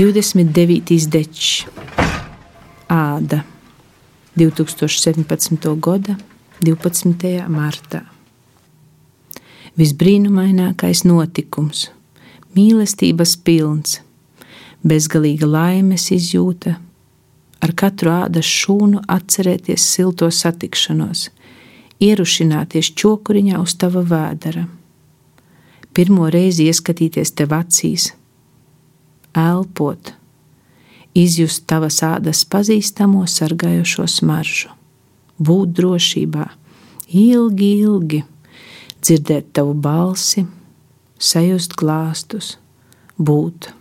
29. dečs, Āda, 2017. gada 12. martā. Visbrīnumainākais notikums, mīlestības pilns, bezgalīga laimes izjūta, ar katru ādas šūnu atcerēties silto satikšanos, ierušināties čokuriņā uz tava vēdera, pirmo reizi ieskatīties tev acīs elpot, izjust tavas ādas pazīstamo sargājošo smaržu, būt drošībā, ilgi, ilgi dzirdēt tavu balsi, sajust glāstus, būt